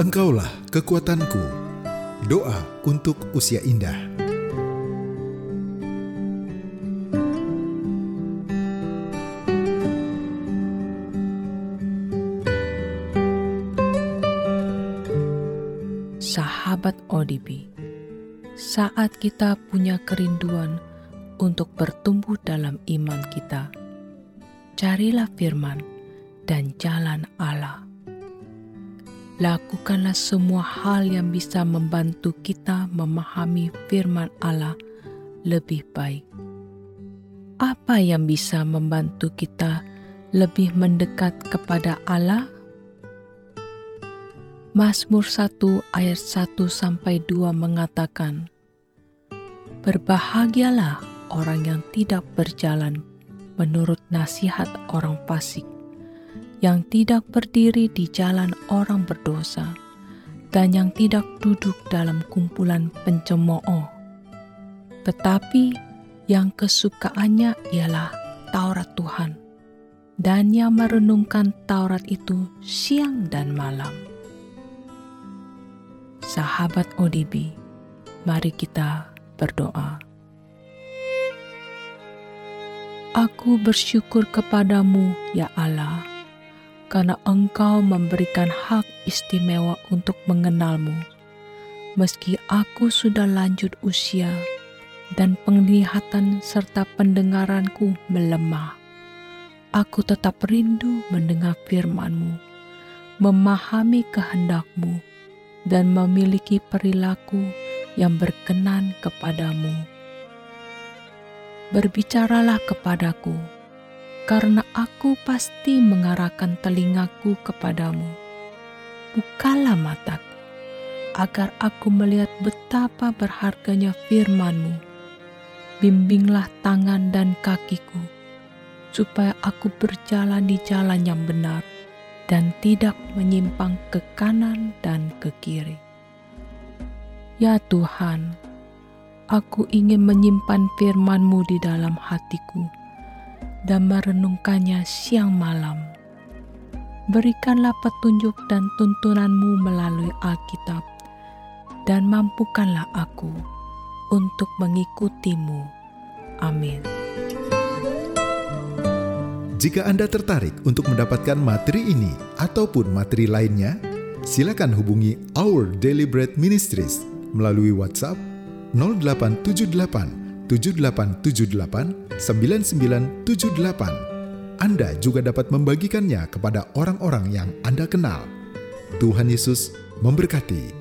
Engkaulah kekuatanku. Doa untuk usia indah. Sahabat ODB, saat kita punya kerinduan untuk bertumbuh dalam iman kita, carilah firman dan jalan Allah. Lakukanlah semua hal yang bisa membantu kita memahami firman Allah lebih baik. Apa yang bisa membantu kita lebih mendekat kepada Allah? Mazmur 1 ayat 1 sampai 2 mengatakan, Berbahagialah orang yang tidak berjalan menurut nasihat orang fasik, yang tidak berdiri di jalan orang berdosa, dan yang tidak duduk dalam kumpulan pencemooh. Tetapi yang kesukaannya ialah Taurat Tuhan, dan yang merenungkan Taurat itu siang dan malam sahabat ODB, mari kita berdoa. Aku bersyukur kepadamu, ya Allah, karena Engkau memberikan hak istimewa untuk mengenalmu. Meski aku sudah lanjut usia dan penglihatan serta pendengaranku melemah, aku tetap rindu mendengar firman-Mu, memahami kehendak-Mu, dan memiliki perilaku yang berkenan kepadamu. Berbicaralah kepadaku, karena aku pasti mengarahkan telingaku kepadamu. Bukalah mataku, agar aku melihat betapa berharganya firmanmu. Bimbinglah tangan dan kakiku, supaya aku berjalan di jalan yang benar dan tidak menyimpang ke kanan dan ke kiri. Ya Tuhan, aku ingin menyimpan firman-Mu di dalam hatiku dan merenungkannya siang malam. Berikanlah petunjuk dan tuntunanmu melalui Alkitab, dan mampukanlah aku untuk mengikutimu. Amin. Jika Anda tertarik untuk mendapatkan materi ini ataupun materi lainnya, silakan hubungi Our Daily Bread Ministries melalui WhatsApp 0878 7878 9978. Anda juga dapat membagikannya kepada orang-orang yang Anda kenal. Tuhan Yesus memberkati.